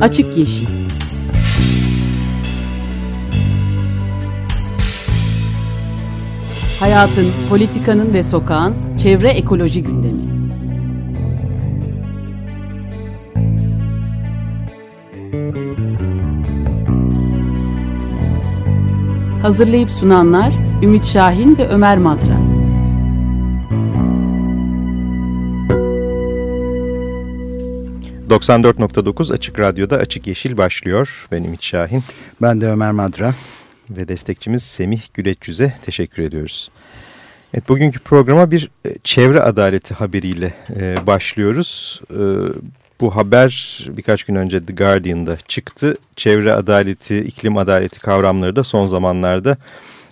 Açık Yeşil Hayatın, politikanın ve sokağın çevre ekoloji gündemi. Hazırlayıp sunanlar Ümit Şahin ve Ömer Madra. ...94.9 Açık Radyo'da Açık Yeşil başlıyor. Ben Ümit Şahin. Ben de Ömer Madra. Ve destekçimiz Semih Güleçyüz'e teşekkür ediyoruz. Evet, bugünkü programa bir e, çevre adaleti haberiyle e, başlıyoruz. E, bu haber birkaç gün önce The Guardian'da çıktı. Çevre adaleti, iklim adaleti kavramları da son zamanlarda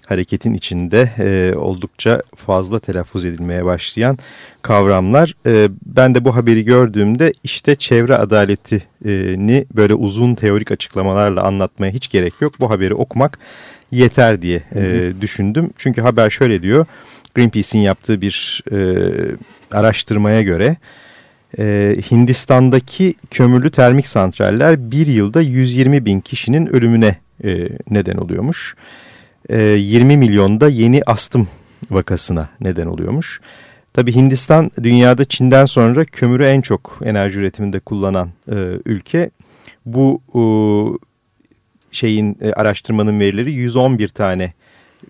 hareketin içinde e, oldukça fazla telaffuz edilmeye başlayan kavramlar. E, ben de bu haberi gördüğümde işte çevre adaletini böyle uzun teorik açıklamalarla anlatmaya hiç gerek yok. Bu haberi okumak yeter diye e, düşündüm. Çünkü haber şöyle diyor. Greenpeace'in yaptığı bir e, araştırmaya göre e, Hindistan'daki kömürlü termik santraller bir yılda 120 bin kişinin ölümüne e, neden oluyormuş. E, 20 milyonda yeni astım vakasına neden oluyormuş. Tabi Hindistan dünyada Çin'den sonra kömürü en çok enerji üretiminde kullanan e, ülke. Bu e, şeyin e, araştırmanın verileri 111 tane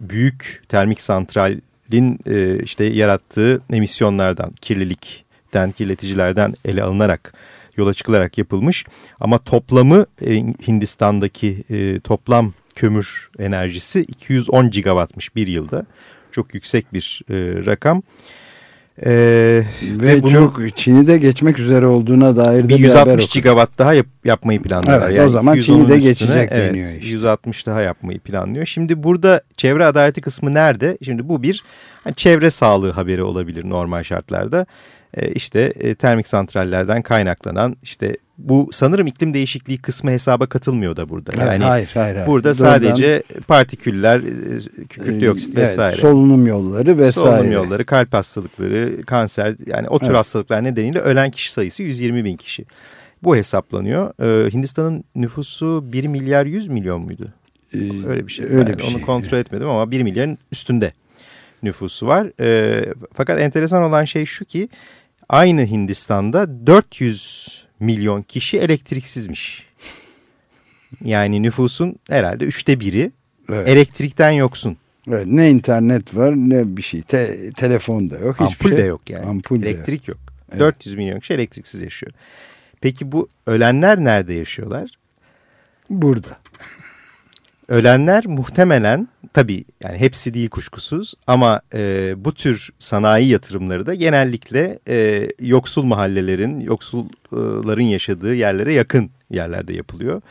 büyük termik santralin e, işte yarattığı emisyonlardan, kirlilikten, kirleticilerden ele alınarak yola çıkılarak yapılmış. Ama toplamı e, Hindistan'daki e, toplam kömür enerjisi 210 gigawattmış bir yılda. Çok yüksek bir e, rakam. Ee, ve, ve bunu, çok Çin'i de geçmek üzere olduğuna dair de bir 160 gigawatt daha yap, yapmayı planlıyorlar. Evet, yani o zaman Çin'i de geçecek evet, deniyor işte. 160 daha yapmayı planlıyor. Şimdi burada çevre adaleti kısmı nerede? Şimdi bu bir hani çevre sağlığı haberi olabilir normal şartlarda. Ee, işte e, termik santrallerden kaynaklanan işte bu sanırım iklim değişikliği kısmı hesaba katılmıyor da burada. Yani hayır, hayır, hayır. Burada Doğrudan, sadece partiküller, e, kükürt dioksit vesaire. Evet, solunum yolları vesaire. Solunum yolları, kalp hastalıkları, kanser yani o tür evet. hastalıklar nedeniyle ölen kişi sayısı 120 bin kişi. Bu hesaplanıyor. Ee, Hindistan'ın nüfusu 1 milyar 100 milyon muydu? Ee, öyle bir şey. Öyle yani bir onu şey. kontrol etmedim ama 1 milyarın üstünde nüfusu var. Ee, fakat enteresan olan şey şu ki aynı Hindistan'da 400 milyon kişi elektriksizmiş. Yani nüfusun herhalde üçte biri evet. elektrikten yoksun. Evet, ne internet var ne bir şey. Te, telefon da yok. Ampul şey. de yok yani. Ampul Elektrik yok. yok. Evet. 400 milyon kişi elektriksiz yaşıyor. Peki bu ölenler nerede yaşıyorlar? Burada. Ölenler muhtemelen tabii yani hepsi değil kuşkusuz ama e, bu tür sanayi yatırımları da genellikle e, yoksul mahallelerin, yoksulların yaşadığı yerlere yakın yerlerde yapılıyor.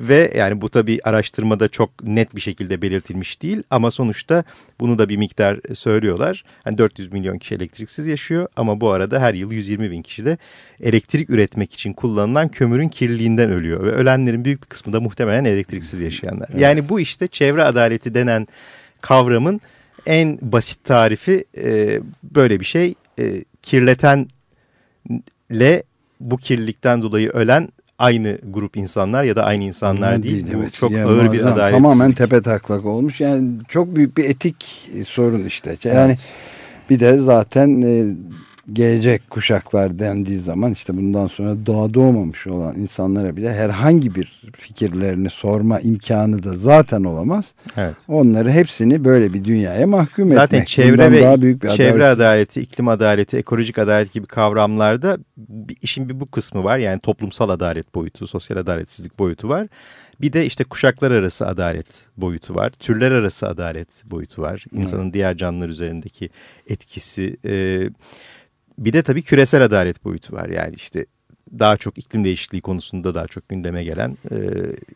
Ve yani bu tabi araştırmada çok net bir şekilde belirtilmiş değil ama sonuçta bunu da bir miktar söylüyorlar. Yani 400 milyon kişi elektriksiz yaşıyor ama bu arada her yıl 120 bin kişi de elektrik üretmek için kullanılan kömürün kirliliğinden ölüyor. Ve ölenlerin büyük bir kısmı da muhtemelen elektriksiz yaşayanlar. Evet. Yani bu işte çevre adaleti denen kavramın en basit tarifi e, böyle bir şey. E, kirletenle bu kirlilikten dolayı ölen aynı grup insanlar ya da aynı insanlar değil. değil. Evet. çok yani ağır bir adaletsizlik. Tamamen tepe taklak olmuş. Yani çok büyük bir etik sorun işte. Yani evet. bir de zaten e, gelecek kuşaklar dendiği zaman işte bundan sonra doğa doğmamış olan insanlara bile herhangi bir fikirlerini sorma imkanı da zaten olamaz. Evet. Onları hepsini böyle bir dünyaya mahkum zaten etmek. Zaten çevre ve daha büyük bir çevre adalet. adaleti, iklim adaleti, ekolojik adalet gibi kavramlarda işin bir bu kısmı var. Yani toplumsal adalet boyutu, sosyal adaletsizlik boyutu var. Bir de işte kuşaklar arası adalet boyutu var. Türler arası adalet boyutu var. İnsanın evet. diğer canlılar üzerindeki etkisi... E, bir de tabii küresel adalet boyutu var. Yani işte daha çok iklim değişikliği konusunda daha çok gündeme gelen e,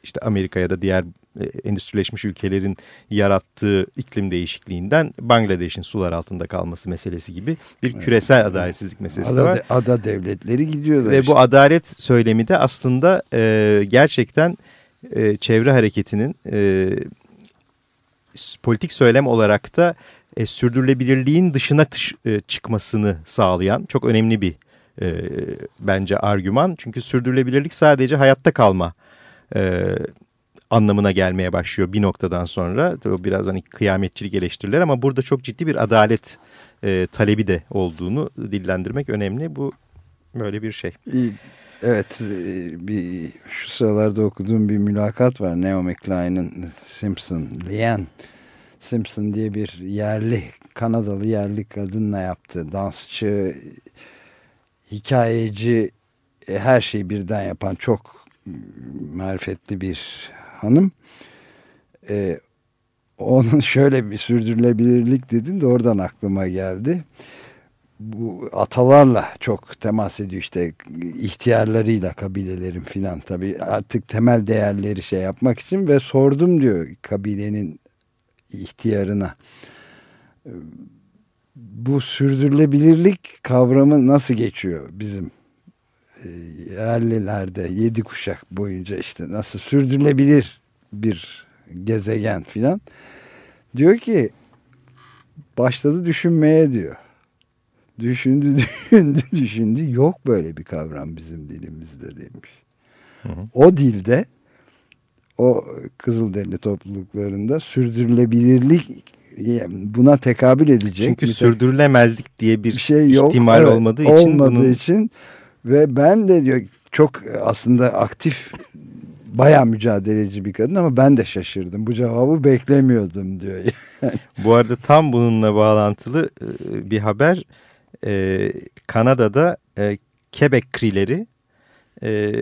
işte Amerika ya da diğer e, endüstrileşmiş ülkelerin yarattığı iklim değişikliğinden Bangladeş'in sular altında kalması meselesi gibi bir küresel adaletsizlik meselesi ada, de var. Ada devletleri gidiyorlar. Ve işte. bu adalet söylemi de aslında e, gerçekten e, çevre hareketinin e, politik söylem olarak da e, sürdürülebilirliğin dışına tış, e, çıkmasını sağlayan çok önemli bir e, bence argüman. Çünkü sürdürülebilirlik sadece hayatta kalma e, anlamına gelmeye başlıyor bir noktadan sonra. O biraz hani kıyametçilik eleştiriler ama burada çok ciddi bir adalet e, talebi de olduğunu dillendirmek önemli. Bu böyle bir şey. Evet e, bir şu sıralarda okuduğum bir mülakat var. Naomi Klein'in Simpson, Leanne Simpson diye bir yerli Kanadalı yerli kadınla yaptığı dansçı, hikayeci e, her şeyi birden yapan çok marifetli bir hanım. Ee, onun şöyle bir sürdürülebilirlik dedin de oradan aklıma geldi. Bu atalarla çok temas ediyor işte ihtiyarlarıyla kabilelerin filan tabii artık temel değerleri şey yapmak için ve sordum diyor kabilenin ihtiyarına bu sürdürülebilirlik kavramı nasıl geçiyor bizim e, yerlilerde yedi kuşak boyunca işte nasıl sürdürülebilir bir gezegen filan diyor ki başladı düşünmeye diyor. Düşündü düşündü düşündü yok böyle bir kavram bizim dilimizde demiş. Hı hı. O dilde o Kızılderili topluluklarında sürdürülebilirlik buna tekabül edecek. Çünkü sürdürülemezlik diye bir şey yok, ihtimal evet, olmadığı için. Olmadığı bunun... için ve ben de diyor çok aslında aktif bayağı mücadeleci bir kadın ama ben de şaşırdım. Bu cevabı beklemiyordum diyor. Bu arada tam bununla bağlantılı e, bir haber. Ee, Kanada'da e, Quebec Krileri e,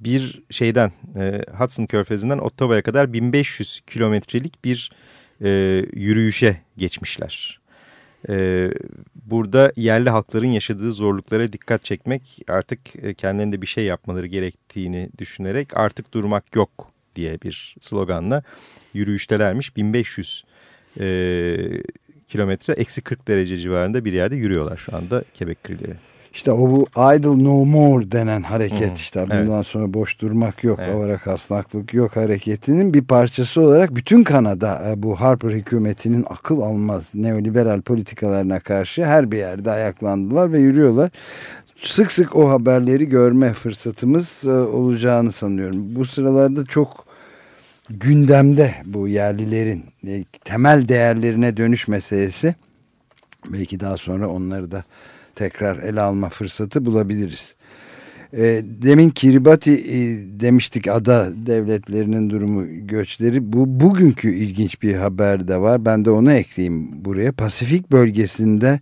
bir şeyden e, Hudson Körfezi'nden Ottawa'ya kadar 1500 kilometrelik bir e, yürüyüşe geçmişler. E, burada yerli halkların yaşadığı zorluklara dikkat çekmek artık e, kendilerinde bir şey yapmaları gerektiğini düşünerek artık durmak yok diye bir sloganla yürüyüştelermiş. 1500 e, kilometre eksi 40 derece civarında bir yerde yürüyorlar şu anda Quebec Krileri. İşte o bu idle no more denen hareket hmm, işte bundan evet. sonra boş durmak yok, evet. avara kasnaklık yok hareketinin bir parçası olarak bütün Kanada e, bu Harper hükümetinin akıl almaz neoliberal politikalarına karşı her bir yerde ayaklandılar ve yürüyorlar. Sık sık o haberleri görme fırsatımız e, olacağını sanıyorum. Bu sıralarda çok gündemde bu yerlilerin e, temel değerlerine dönüş meselesi. Belki daha sonra onları da tekrar ele alma fırsatı bulabiliriz. E, demin Kiribati e, demiştik ada devletlerinin durumu göçleri. Bu bugünkü ilginç bir haber de var. Ben de onu ekleyeyim buraya. Pasifik bölgesinde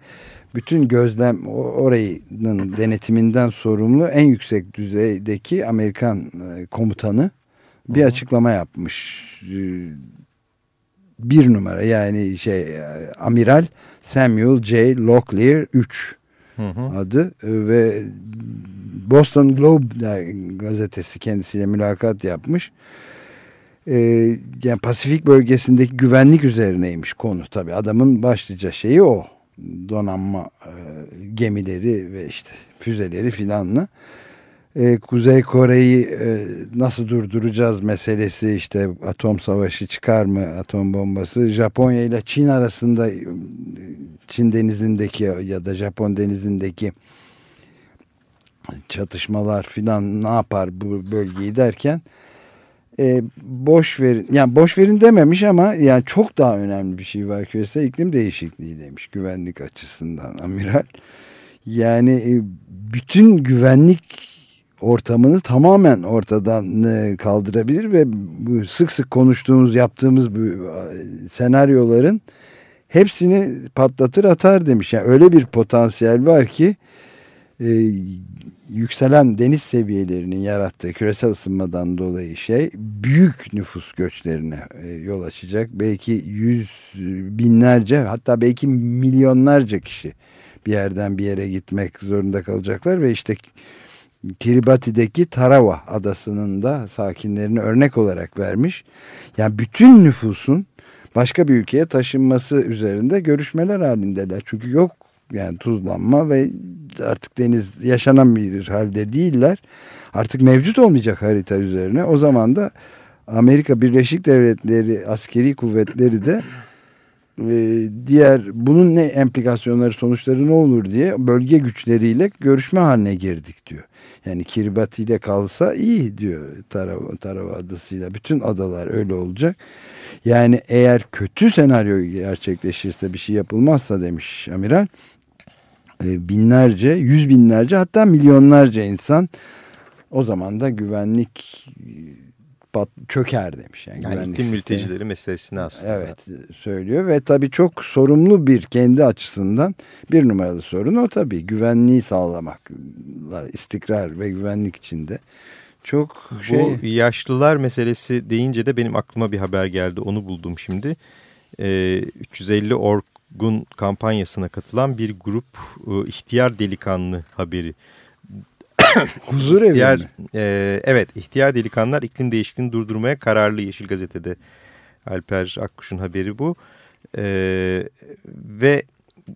bütün gözlem orayının denetiminden sorumlu en yüksek düzeydeki Amerikan komutanı bir Hı -hı. açıklama yapmış. E, bir numara yani şey e, amiral Samuel J. Locklear 3 hı hı. adı e, ve Boston Globe gazetesi kendisiyle mülakat yapmış. Ee, yani Pasifik bölgesindeki güvenlik üzerineymiş konu tabi adamın başlıca şeyi o donanma e, gemileri ve işte füzeleri filanla e, Kuzey Kore'yi e, nasıl durduracağız meselesi işte atom savaşı çıkar mı atom bombası? Japonya ile Çin arasında Çin denizindeki ya da Japon denizindeki çatışmalar filan ne yapar bu bölgeyi derken e, boş verin yani boş verin dememiş ama yani çok daha önemli bir şey var küresel iklim değişikliği demiş güvenlik açısından amiral. Yani e, bütün güvenlik ortamını tamamen ortadan e, kaldırabilir ve bu sık sık konuştuğumuz yaptığımız bu e, senaryoların hepsini patlatır atar demiş. Yani öyle bir potansiyel var ki e, yükselen deniz seviyelerinin yarattığı küresel ısınmadan dolayı şey büyük nüfus göçlerine e, yol açacak. Belki yüz binlerce hatta belki milyonlarca kişi bir yerden bir yere gitmek zorunda kalacaklar ve işte Kiribati'deki Tarawa adasının da sakinlerini örnek olarak vermiş. Yani bütün nüfusun başka bir ülkeye taşınması üzerinde görüşmeler halindeler. Çünkü yok yani tuzlanma ve artık deniz yaşanan bir halde değiller. Artık mevcut olmayacak harita üzerine. O zaman da Amerika Birleşik Devletleri askeri kuvvetleri de e, diğer bunun ne implikasyonları sonuçları ne olur diye bölge güçleriyle görüşme haline girdik diyor. Yani Kiribati ile kalsa iyi diyor Tarawa, Tarawa adasıyla. Bütün adalar öyle olacak. Yani eğer kötü senaryo gerçekleşirse bir şey yapılmazsa demiş amiral e, binlerce, yüz binlerce hatta milyonlarca insan o zaman da güvenlik pat, çöker demiş. Yani, yani iklim mültecileri meselesini aslında. Evet söylüyor ve tabii çok sorumlu bir kendi açısından bir numaralı sorun o tabii güvenliği sağlamak istikrar ve güvenlik içinde. Çok şey... Bu yaşlılar meselesi deyince de benim aklıma bir haber geldi onu buldum şimdi. Ee, 350 Orgun kampanyasına katılan bir grup e, ihtiyar delikanlı haberi Huzur evi ihtiyar, mi? E, evet, ihtiyar delikanlılar iklim değişikliğini durdurmaya kararlı Yeşil Gazete'de Alper Akkuş'un haberi bu. E, ve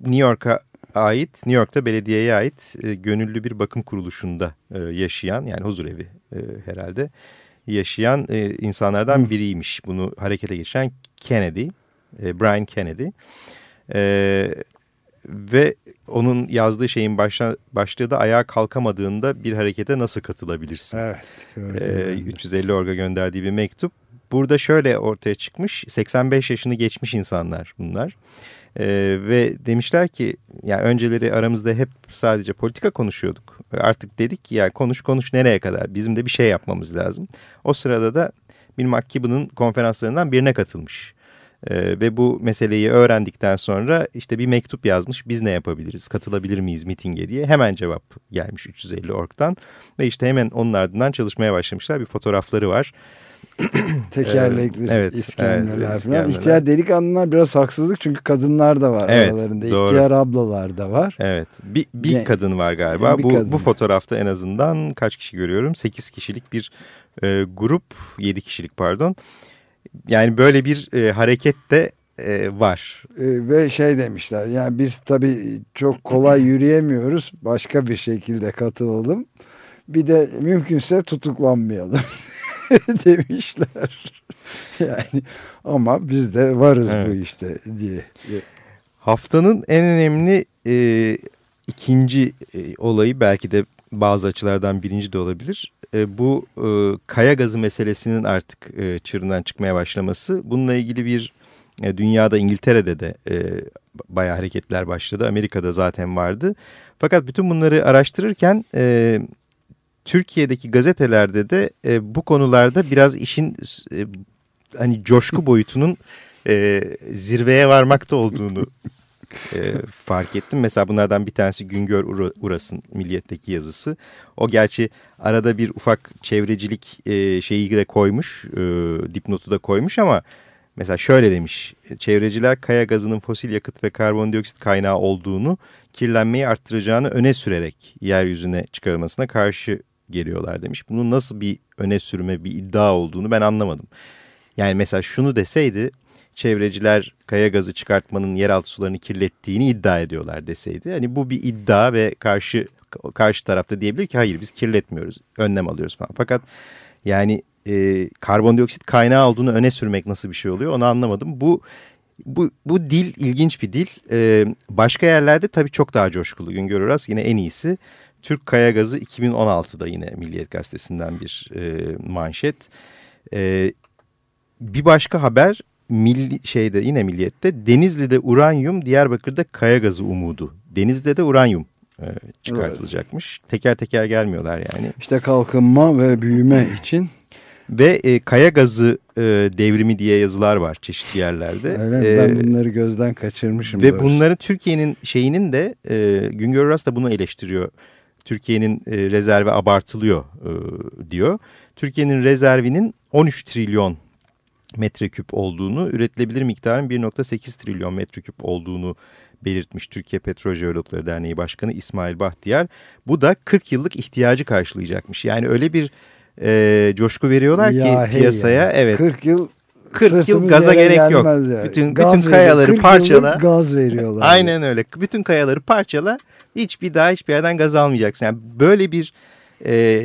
New York'a ait, New York'ta belediyeye ait e, gönüllü bir bakım kuruluşunda e, yaşayan, yani huzur evi e, herhalde, yaşayan e, insanlardan biriymiş. Bunu harekete geçiren Kennedy, e, Brian Kennedy. E, ve onun yazdığı şeyin başla, başlığı da ayağa kalkamadığında bir harekete nasıl katılabilirsin? Evet. Ee, 350 orga gönderdiği bir mektup. Burada şöyle ortaya çıkmış 85 yaşını geçmiş insanlar bunlar. Ee, ve demişler ki yani önceleri aramızda hep sadece politika konuşuyorduk. Artık dedik ki ya konuş konuş nereye kadar bizim de bir şey yapmamız lazım. O sırada da Bill McKibben'ın konferanslarından birine katılmış. Ee, ve bu meseleyi öğrendikten sonra işte bir mektup yazmış. Biz ne yapabiliriz? Katılabilir miyiz mitinge diye. Hemen cevap gelmiş 350 orktan. Ve işte hemen onun ardından çalışmaya başlamışlar. Bir fotoğrafları var. Tekerlekli ee, evet, iskemleler evet, falan. İhtiyar delikanlılar biraz haksızlık çünkü kadınlar da var evet, aralarında. Doğru. İhtiyar ablalar da var. Evet. Bir, bir yani, kadın var galiba. Bu, kadın. bu fotoğrafta en azından kaç kişi görüyorum? 8 kişilik bir e, grup. 7 kişilik pardon. Yani böyle bir e, hareket de e, var. E, ve şey demişler yani biz tabii çok kolay yürüyemiyoruz başka bir şekilde katılalım. Bir de mümkünse tutuklanmayalım demişler. Yani ama biz de varız evet. bu işte diye. Haftanın en önemli e, ikinci e, olayı belki de bazı açılardan birinci de olabilir e, bu e, kaya gazı meselesinin artık e, çığırından çıkmaya başlaması. Bununla ilgili bir e, dünyada İngiltere'de de e, bayağı hareketler başladı. Amerika'da zaten vardı. Fakat bütün bunları araştırırken e, Türkiye'deki gazetelerde de e, bu konularda biraz işin e, hani coşku boyutunun e, zirveye varmakta olduğunu e, fark ettim. Mesela bunlardan bir tanesi Güngör Uras'ın Milliyet'teki yazısı. O gerçi arada bir ufak çevrecilik e, şeyi de koymuş, e, dipnotu da koymuş ama mesela şöyle demiş. Çevreciler kaya gazının fosil yakıt ve karbondioksit kaynağı olduğunu, kirlenmeyi arttıracağını öne sürerek yeryüzüne çıkarılmasına karşı geliyorlar demiş. Bunun nasıl bir öne sürme, bir iddia olduğunu ben anlamadım. Yani mesela şunu deseydi çevreciler kaya gazı çıkartmanın yeraltı sularını kirlettiğini iddia ediyorlar deseydi. Hani bu bir iddia ve karşı karşı tarafta diyebilir ki hayır biz kirletmiyoruz, önlem alıyoruz falan. Fakat yani e, karbondioksit kaynağı olduğunu öne sürmek nasıl bir şey oluyor onu anlamadım. Bu bu, bu dil ilginç bir dil. Ee, başka yerlerde tabii çok daha coşkulu. Güngör Uras yine en iyisi. Türk Kaya Gazı 2016'da yine Milliyet Gazetesi'nden bir e, manşet. E, bir başka haber milli şeyde yine milliyette Denizli'de uranyum, Diyarbakır'da kaya gazı umudu. Denizli'de de uranyum e, çıkartılacakmış. Evet. Teker teker gelmiyorlar yani. İşte kalkınma ve büyüme için. Ve e, kaya gazı e, devrimi diye yazılar var çeşitli yerlerde. Öyle ee, ben bunları gözden kaçırmışım. Ve bunları Türkiye'nin şeyinin de e, Güngör Uras da bunu eleştiriyor. Türkiye'nin e, rezervi abartılıyor e, diyor. Türkiye'nin rezervinin 13 trilyon metreküp olduğunu, üretilebilir miktarın 1.8 trilyon metreküp olduğunu belirtmiş Türkiye Petrol Jeologları Derneği Başkanı İsmail Bahtiyar. Bu da 40 yıllık ihtiyacı karşılayacakmış. Yani öyle bir e, coşku veriyorlar ya ki piyasaya. Ya. Evet. 40 yıl 40 yıl gaza gerek yok. Ya. Bütün gaz bütün kayaları parçala. gaz veriyorlar. Aynen öyle. Bütün kayaları parçala. Hiçbir daha hiçbir yerden gaz almayacaksın. Yani böyle bir e,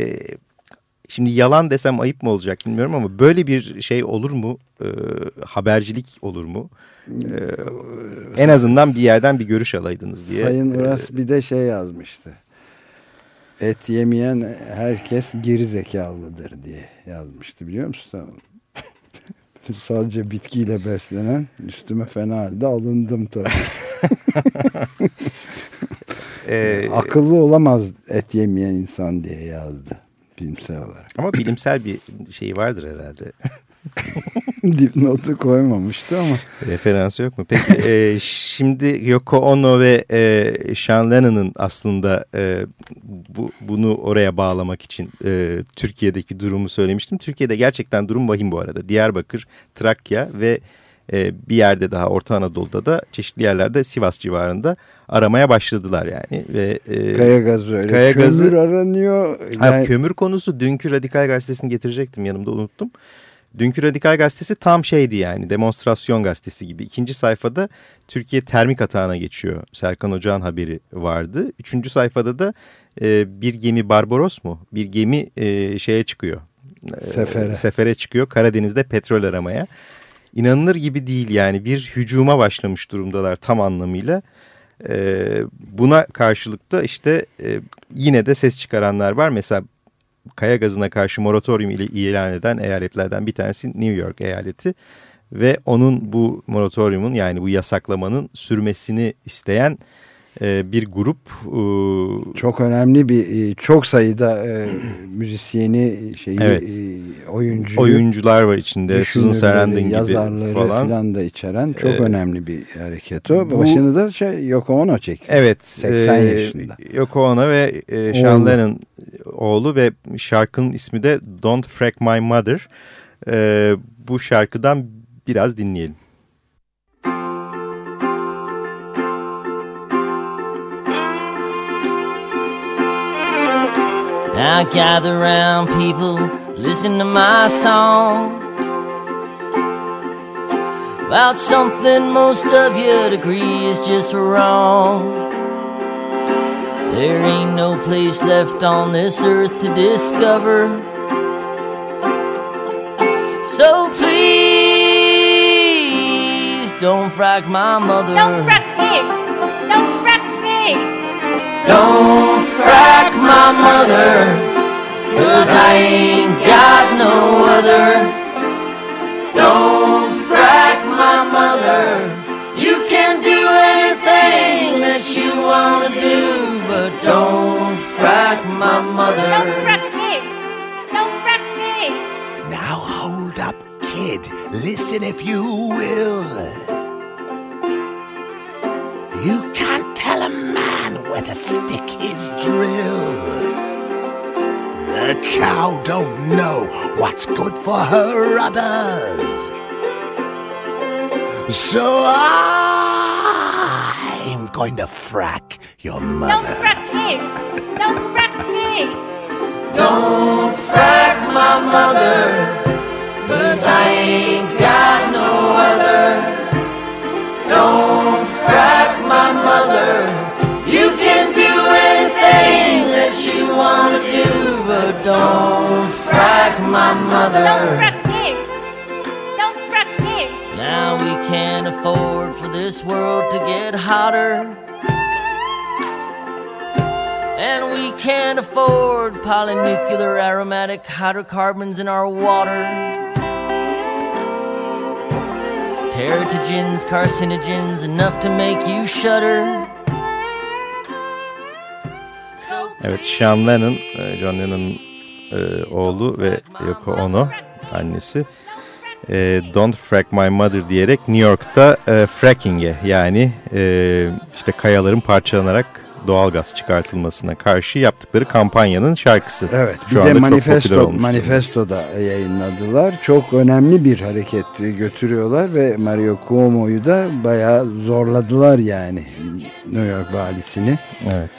şimdi yalan desem ayıp mı olacak bilmiyorum ama böyle bir şey olur mu? E, habercilik olur mu? E, en azından bir yerden bir görüş alaydınız diye. Sayın Uras bir de şey yazmıştı. Et yemeyen herkes geri zekalıdır diye yazmıştı biliyor musun? Sadece bitkiyle beslenen üstüme fena halde alındım tabii. ee, Akıllı olamaz et yemeyen insan diye yazdı bilimsel olarak. Ama bilimsel bir şey vardır herhalde. Dipnotu koymamıştı ama. Referansı yok mu? Peki e, şimdi Yoko Ono ve e, Sean Lennon'ın aslında e, bu, bunu oraya bağlamak için e, Türkiye'deki durumu söylemiştim. Türkiye'de gerçekten durum vahim bu arada. Diyarbakır, Trakya ve e, bir yerde daha Orta Anadolu'da da çeşitli yerlerde Sivas civarında aramaya başladılar yani. Ve, e, kaya gazı öyle. Kaya kömür gazı, aranıyor. Yani... Ha, kömür konusu dünkü Radikal Gazetesi'ni getirecektim yanımda unuttum. Dünkü Radikal Gazetesi tam şeydi yani demonstrasyon gazetesi gibi. İkinci sayfada Türkiye termik atağına geçiyor. Serkan Ocağan haberi vardı. Üçüncü sayfada da e, bir gemi Barbaros mu? Bir gemi e, şeye çıkıyor. E, sefere. Sefere çıkıyor Karadeniz'de petrol aramaya. İnanılır gibi değil yani bir hücuma başlamış durumdalar tam anlamıyla. E, buna karşılık da işte e, yine de ses çıkaranlar var. Mesela kaya gazına karşı moratorium ile ilan eden eyaletlerden bir tanesi New York eyaleti ve onun bu moratoriumun yani bu yasaklamanın sürmesini isteyen bir grup. E, çok önemli bir e, çok sayıda e, müzisyeni şeyi evet. e, oyuncu oyuncular var içinde Susan Sarandon gibi falan. falan da içeren çok ee, önemli bir hareket o. Bu, Başını da şey Yoko Ono çekiyor. Evet. 80 e, yaşında. Yoko Ono ve e, Sean Lennon oğlu ve şarkının ismi de Don't Frack My Mother. E, bu şarkıdan biraz dinleyelim. Now gather round people, listen to my song. About something most of you'd agree is just wrong. There ain't no place left on this earth to discover. So please don't frack my mother Don't frack my mother, cause I ain't got no other. Don't frack my mother. You can do anything that you wanna do, but don't frack my mother. Don't frack me. Don't frack me. Now hold up, kid. Listen if you will. Cow don't know what's good for her udders. So I'm going to frack your mother. Don't frack me! Don't frack me! Don't frack my mother, cause I ain't got no other. Don't frack my mother. Don't frack me! Don't frack me! Now we can't afford for this world to get hotter. And we can't afford polynuclear aromatic hydrocarbons in our water teratogens, carcinogens, enough to make you shudder. Evet, Sean Lennon, e, John Lennon'ın e, oğlu ve Yoko Ono, annesi. E, Don't Frack My Mother diyerek New York'ta e, fracking'e yani e, işte kayaların parçalanarak doğalgaz çıkartılmasına karşı yaptıkları kampanyanın şarkısı. Evet Şu bir de manifesto, manifestoda yayınladılar. Çok önemli bir hareket götürüyorlar ve Mario Cuomo'yu da bayağı zorladılar yani New York valisini. Evet.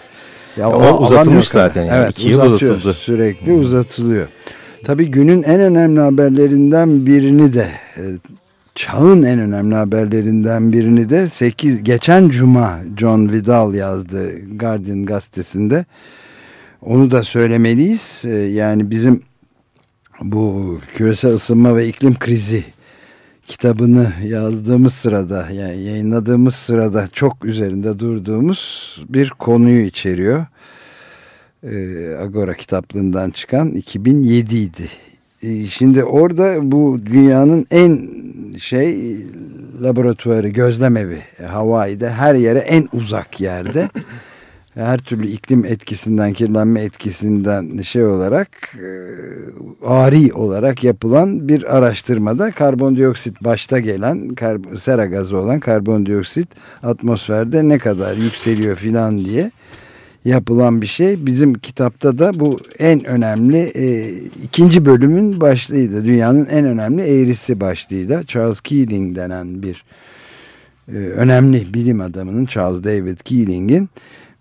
Ya o, o uzatılmış zaten yani. Evet, İki yıl uzatıldı. Sürekli hmm. uzatılıyor. Tabii günün en önemli haberlerinden birini de e, çağın en önemli haberlerinden birini de 8 geçen cuma John Vidal yazdı Guardian gazetesinde. Onu da söylemeliyiz. Ee, yani bizim bu küresel ısınma ve iklim krizi kitabını yazdığımız sırada yani yayınladığımız sırada çok üzerinde durduğumuz bir konuyu içeriyor. Ee, Agora kitaplığından çıkan 2007 idi. Ee, şimdi orada bu dünyanın en şey laboratuvarı, gözlem evi Hawaii'de her yere en uzak yerde her türlü iklim etkisinden, kirlenme etkisinden şey olarak e, ari olarak yapılan bir araştırmada karbondioksit başta gelen kar- sera gazı olan karbondioksit atmosferde ne kadar yükseliyor filan diye yapılan bir şey. Bizim kitapta da bu en önemli e, ikinci bölümün başlığıydı. Dünyanın en önemli eğrisi başlığıyla Charles Keeling denen bir e, önemli bilim adamının Charles David Keeling'in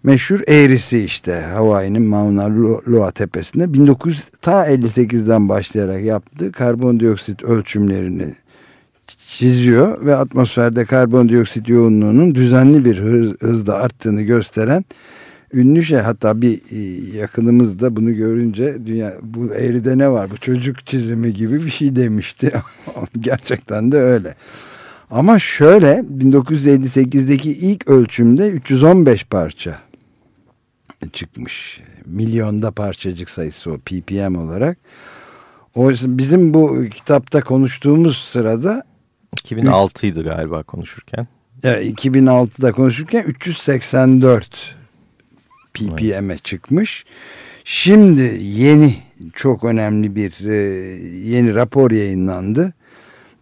meşhur eğrisi işte Hawaii'nin Mauna Loa tepesinde. 1900 ta 58'den başlayarak yaptığı karbondioksit ölçümlerini çiziyor ve atmosferde karbondioksit yoğunluğunun düzenli bir hız, hızda arttığını gösteren ünlü şey. Hatta bir e, yakınımız da bunu görünce dünya bu eğride ne var? Bu çocuk çizimi gibi bir şey demişti. Gerçekten de öyle. Ama şöyle 1958'deki ilk ölçümde 315 parça çıkmış milyonda parçacık sayısı o ppm olarak Oysa bizim bu kitapta konuştuğumuz sırada 2006'ydı galiba konuşurken. yani 2006'da konuşurken 384 ppm'e çıkmış. Şimdi yeni çok önemli bir e, yeni rapor yayınlandı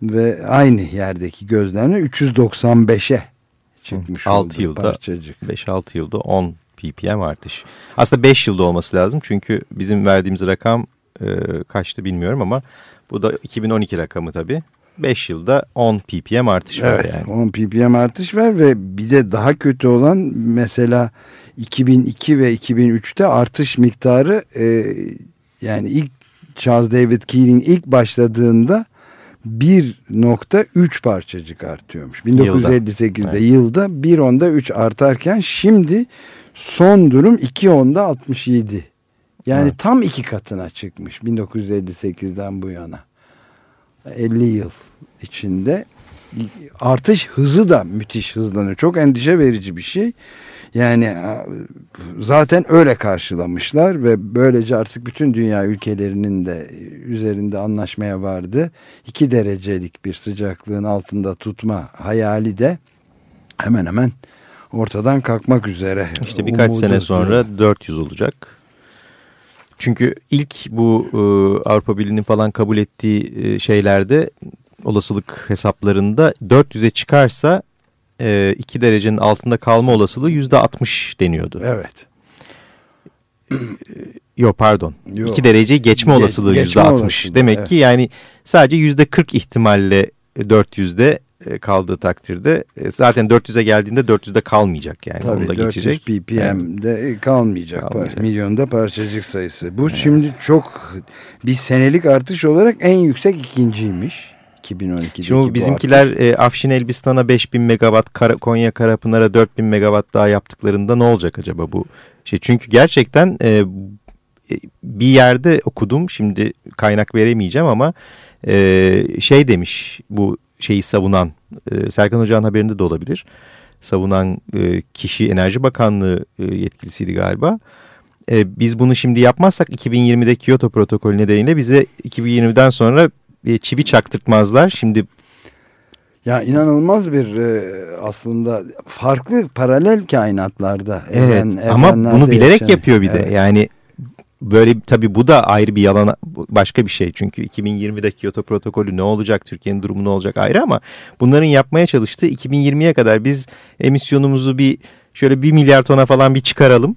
ve aynı yerdeki gözlemle 395'e çıkmış Hı, altı oldu yılda. parçacık. 5-6 yılda 10 ppm artış. Aslında 5 yılda olması lazım çünkü bizim verdiğimiz rakam e, kaçtı bilmiyorum ama bu da 2012 rakamı tabii. 5 yılda 10 ppm artış var Evet, yani. 10 ppm artış var ve bir de daha kötü olan mesela 2002 ve 2003'te artış miktarı e, yani ilk Charles David Keeling ilk başladığında 1.3 parçacık artıyormuş. 1958'de Evet. yılda 1.10'da 3 artarken şimdi son durum 2.10'da 67. Yani Evet. tam iki katına çıkmış 1958'den bu yana. 50 yıl içinde artış hızı da müthiş hızlanıyor. Çok endişe verici bir şey. Yani e, zaten öyle karşılamışlar ve böylece artık bütün dünya ülkelerinin de üzerinde anlaşmaya vardı. 2 derecelik bir sıcaklığın altında tutma hayali de hemen hemen ortadan kalkmak üzere. İşte birkaç Umudu sene sonra 400 olacak. Çünkü ilk bu e, Avrupa Birliği'nin falan kabul ettiği e, şeylerde olasılık hesaplarında 400'e çıkarsa 2 derecenin altında kalma olasılığı %60 deniyordu. Evet. Yok pardon. Yok. 2 dereceyi geçme Ge- olasılığı geçme %60. olasılığı, Demek evet. ki yani sadece %40 ihtimalle 400'de e, kaldığı takdirde e, zaten 400'e geldiğinde 400'de kalmayacak yani. Tabii Onu da 400 geçecek. ppm'de kalmayacak. Kalmayacak. Milyonda parçacık sayısı. Bu şimdi çok bir senelik artış olarak en yüksek ikinciymiş. 2012'deki Şimdi bizimkiler e, Afşin Elbistan'a 5000 megawatt, Kara, Konya Karapınar'a 4000 megawatt daha yaptıklarında ne olacak acaba bu şey? Çünkü gerçekten e, e, bir yerde okudum şimdi kaynak veremeyeceğim ama e, şey demiş bu şeyi savunan e, Serkan Hoca'nın haberinde de olabilir. Savunan e, kişi Enerji Bakanlığı e, yetkilisiydi galiba. E, biz bunu şimdi yapmazsak 2020'de Kyoto protokolü nedeniyle bize 2020'den sonra e, çivi çaktırtmazlar. Şimdi Ya inanılmaz bir aslında farklı paralel kainatlarda. evet evren- ama bunu bilerek yaşayan- yapıyor bir de. Evet. Yani böyle tabii bu da ayrı bir yalan başka bir şey. Çünkü 2020'de Kyoto protokolü ne olacak, Türkiye'nin durumu ne olacak ayrı ama bunların yapmaya çalıştığı 2020'ye kadar biz emisyonumuzu bir şöyle bir milyar tona falan bir çıkaralım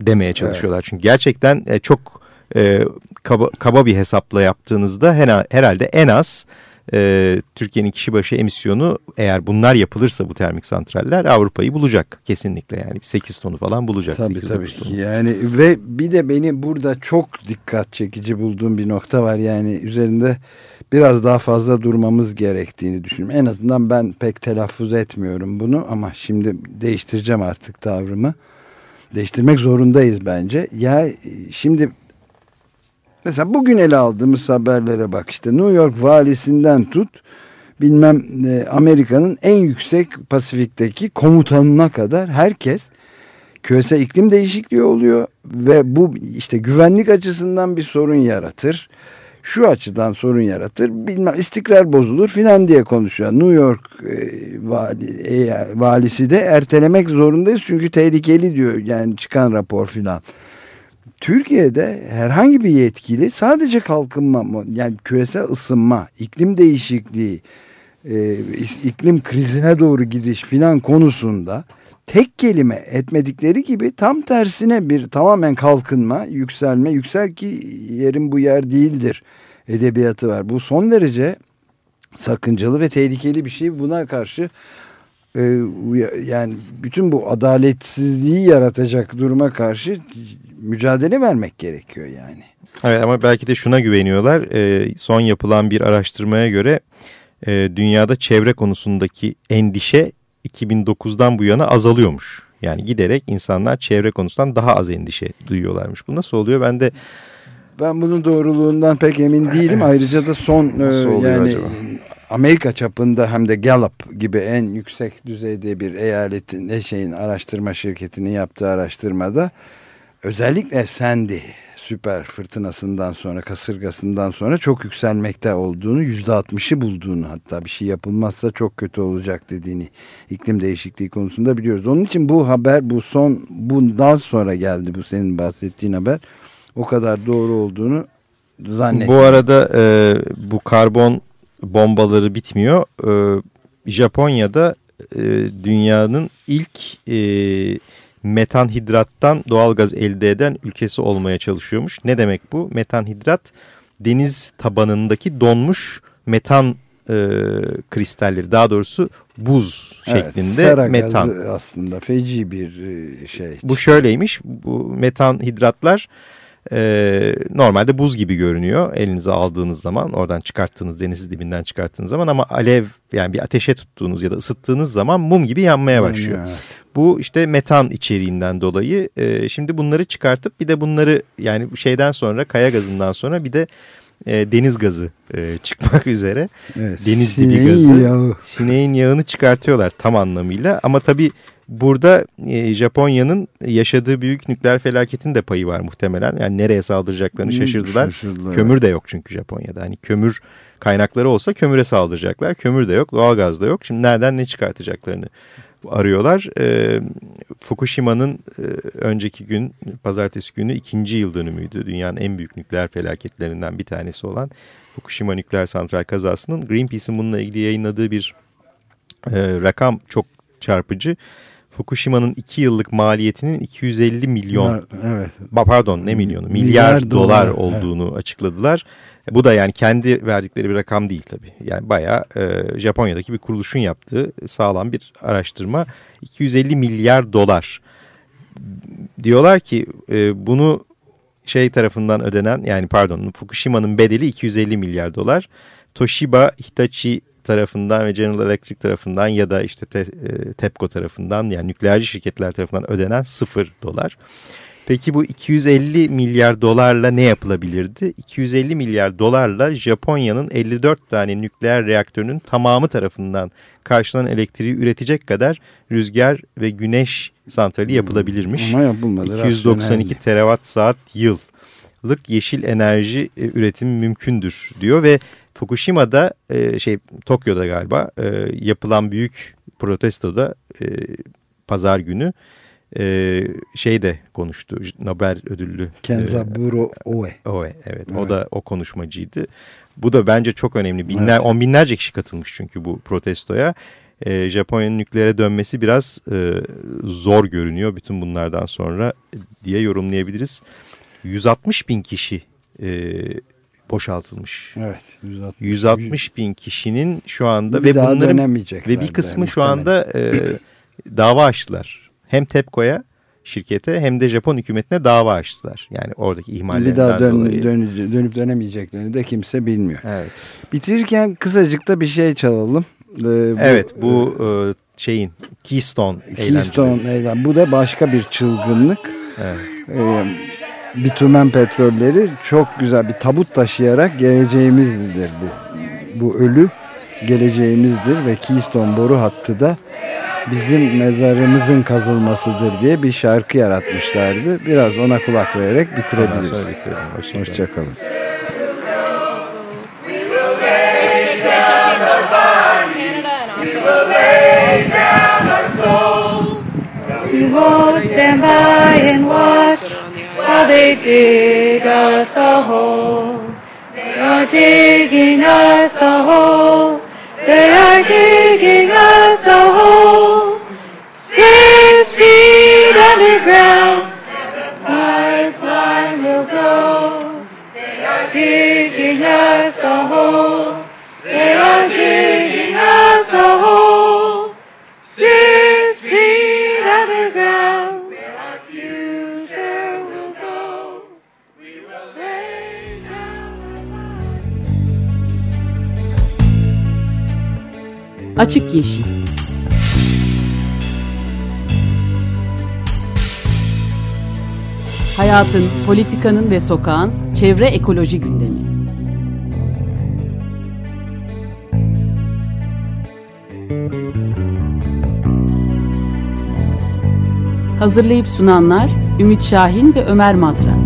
demeye çalışıyorlar. Çünkü gerçekten e, çok e, kaba, kaba bir hesapla yaptığınızda hena- herhalde en az e, Türkiye'nin kişi başı emisyonu eğer bunlar yapılırsa bu termik santraller Avrupa'yı bulacak kesinlikle yani 8 tonu falan bulacak. Tabii 8-9 tabii. tonu. Yani ve bir de beni burada çok dikkat çekici bulduğum bir nokta var. Yani üzerinde biraz daha fazla durmamız gerektiğini düşünüyorum. En azından ben pek telaffuz etmiyorum bunu ama şimdi değiştireceğim artık tavrımı. Değiştirmek zorundayız bence. Ya şimdi Mesela bugün ele aldığımız haberlere bak işte New York valisinden tut bilmem e, Amerika'nın en yüksek Pasifik'teki komutanına kadar herkes küresel iklim değişikliği oluyor ve bu işte güvenlik açısından bir sorun yaratır. Şu açıdan sorun yaratır. Bilmem istikrar bozulur filan diye konuşuyor. New York e, vali, e, valisi de ertelemek zorundayız çünkü tehlikeli diyor. Yani çıkan rapor filan. Türkiye'de herhangi bir yetkili sadece kalkınma yani küresel ısınma, iklim değişikliği, e, iklim krizine doğru gidiş filan konusunda tek kelime etmedikleri gibi tam tersine bir tamamen kalkınma, yükselme, yüksel ki yerin bu yer değildir edebiyatı var. Bu son derece sakıncalı ve tehlikeli bir şey. Buna karşı yani bütün bu adaletsizliği yaratacak duruma karşı mücadele vermek gerekiyor yani. Evet ama belki de şuna güveniyorlar. E, son yapılan bir araştırmaya göre e, dünyada çevre konusundaki endişe 2009'dan bu yana azalıyormuş. Yani giderek insanlar çevre konusundan daha az endişe duyuyorlarmış. Bu nasıl oluyor? Ben de ben bunun doğruluğundan pek emin değilim. Evet. Ayrıca da son e, yani acaba? Amerika çapında hem de Gallup gibi en yüksek düzeyde bir eyaletin ne şeyin araştırma şirketinin yaptığı araştırmada özellikle Sandy süper fırtınasından sonra kasırgasından sonra çok yükselmekte olduğunu yüzde altmışı bulduğunu hatta bir şey yapılmazsa çok kötü olacak dediğini iklim değişikliği konusunda biliyoruz. Onun için bu haber bu son bundan sonra geldi bu senin bahsettiğin haber o kadar doğru olduğunu zannetmiyorum. Bu arada e, bu karbon bombaları bitmiyor. E, Japonya'da e, dünyanın ilk e, metanhidrattan doğalgaz elde eden ülkesi olmaya çalışıyormuş. Ne demek bu? Metanhidrat deniz tabanındaki donmuş metan e, kristalleri daha doğrusu buz evet, şeklinde metan. aslında feci bir e, şey. Bu şöyleymiş bu metan hidratlar e, normalde buz gibi görünüyor elinize aldığınız zaman oradan çıkarttığınız deniz dibinden çıkarttığınız zaman ama alev yani bir ateşe tuttuğunuz ya da ısıttığınız zaman mum gibi yanmaya başlıyor. Evet. Bu işte metan içeriğinden dolayı e, şimdi bunları çıkartıp bir de bunları yani şeyden sonra kaya gazından sonra bir de e, deniz gazı e, çıkmak üzere. Evet, deniz dibi gazı. Yağı. Sineğin yağını çıkartıyorlar tam anlamıyla ama tabii Burada e, Japonya'nın yaşadığı büyük nükleer felaketin de payı var muhtemelen. Yani nereye saldıracaklarını hmm, şaşırdılar. şaşırdılar. Kömür de yok çünkü Japonya'da. Hani kömür kaynakları olsa kömüre saldıracaklar. Kömür de yok, doğalgaz da yok. Şimdi nereden ne çıkartacaklarını arıyorlar. E, Fukushima'nın e, önceki gün, pazartesi günü ikinci yıl dönümüydü. Dünyanın en büyük nükleer felaketlerinden bir tanesi olan Fukushima nükleer santral kazasının Greenpeace'in bununla ilgili yayınladığı bir e, rakam çok çarpıcı. Fukushima'nın 2 yıllık maliyetinin 250 milyon evet. pardon ne milyonu milyar, milyar dolar, dolar olduğunu evet. açıkladılar. E, bu da yani kendi verdikleri bir rakam değil tabii. Yani bayağı e, Japonya'daki bir kuruluşun yaptığı sağlam bir araştırma. 250 milyar dolar. Diyorlar ki e, bunu şey tarafından ödenen yani pardon Fukushima'nın bedeli 250 milyar dolar. Toshiba, Hitachi tarafından ve General Electric tarafından ya da işte te, e, TEPCO tarafından yani nükleerci şirketler tarafından ödenen sıfır dolar. Peki bu 250 milyar dolarla ne yapılabilirdi? 250 milyar dolarla Japonya'nın 54 tane nükleer reaktörünün tamamı tarafından karşılanan elektriği üretecek kadar rüzgar ve güneş santrali yapılabilirmiş. Ama yapılmadı. 292 terawatt saat yıllık yeşil enerji e, üretimi mümkündür diyor ve Fukushima'da e, şey Tokyo'da galiba e, yapılan büyük protestoda e, pazar günü e, şey de konuştu Nobel ödüllü. Kenzaburo e, Oe. Oe evet, evet o da o konuşmacıydı. Bu da bence çok önemli. Binler, evet. On binlerce kişi katılmış çünkü bu protestoya. E, Japonya'nın nükleere dönmesi biraz e, zor görünüyor bütün bunlardan sonra diye yorumlayabiliriz. 160 bin kişi e, boşaltılmış. Evet. 160, 160 bin kişinin şu anda bir ve bunların ve bir kısmı şu anda e, dava açtılar. Hem TEPCO'ya şirkete hem de Japon hükümetine dava açtılar. Yani oradaki ihmallerinden bir daha dön, dolayı. Dön, dönüp dönemeyeceklerini de kimse bilmiyor. Evet. Bitirirken kısacık da bir şey çalalım. Ee, bu, evet bu e, şeyin Keystone, Keystone eylem. Bu da başka bir çılgınlık. Evet. Ee, bitumen petrolleri çok güzel bir tabut taşıyarak geleceğimizdir bu. Bu ölü geleceğimizdir ve Keystone boru hattı da bizim mezarımızın kazılmasıdır diye bir şarkı yaratmışlardı. Biraz ona kulak vererek Ondan bitirebiliriz. sonra bitirelim. Hoşçakalın. Hoşçakalın. We won't stand by and watch they dig us a hole. They are digging us a hole. They are digging us a hole. Six feet underground, pipeline will go. They are digging us a hole. Açık Yeşil Hayatın, politikanın ve sokağın çevre ekoloji gündemi. Hazırlayıp sunanlar Ümit Şahin ve Ömer Madra.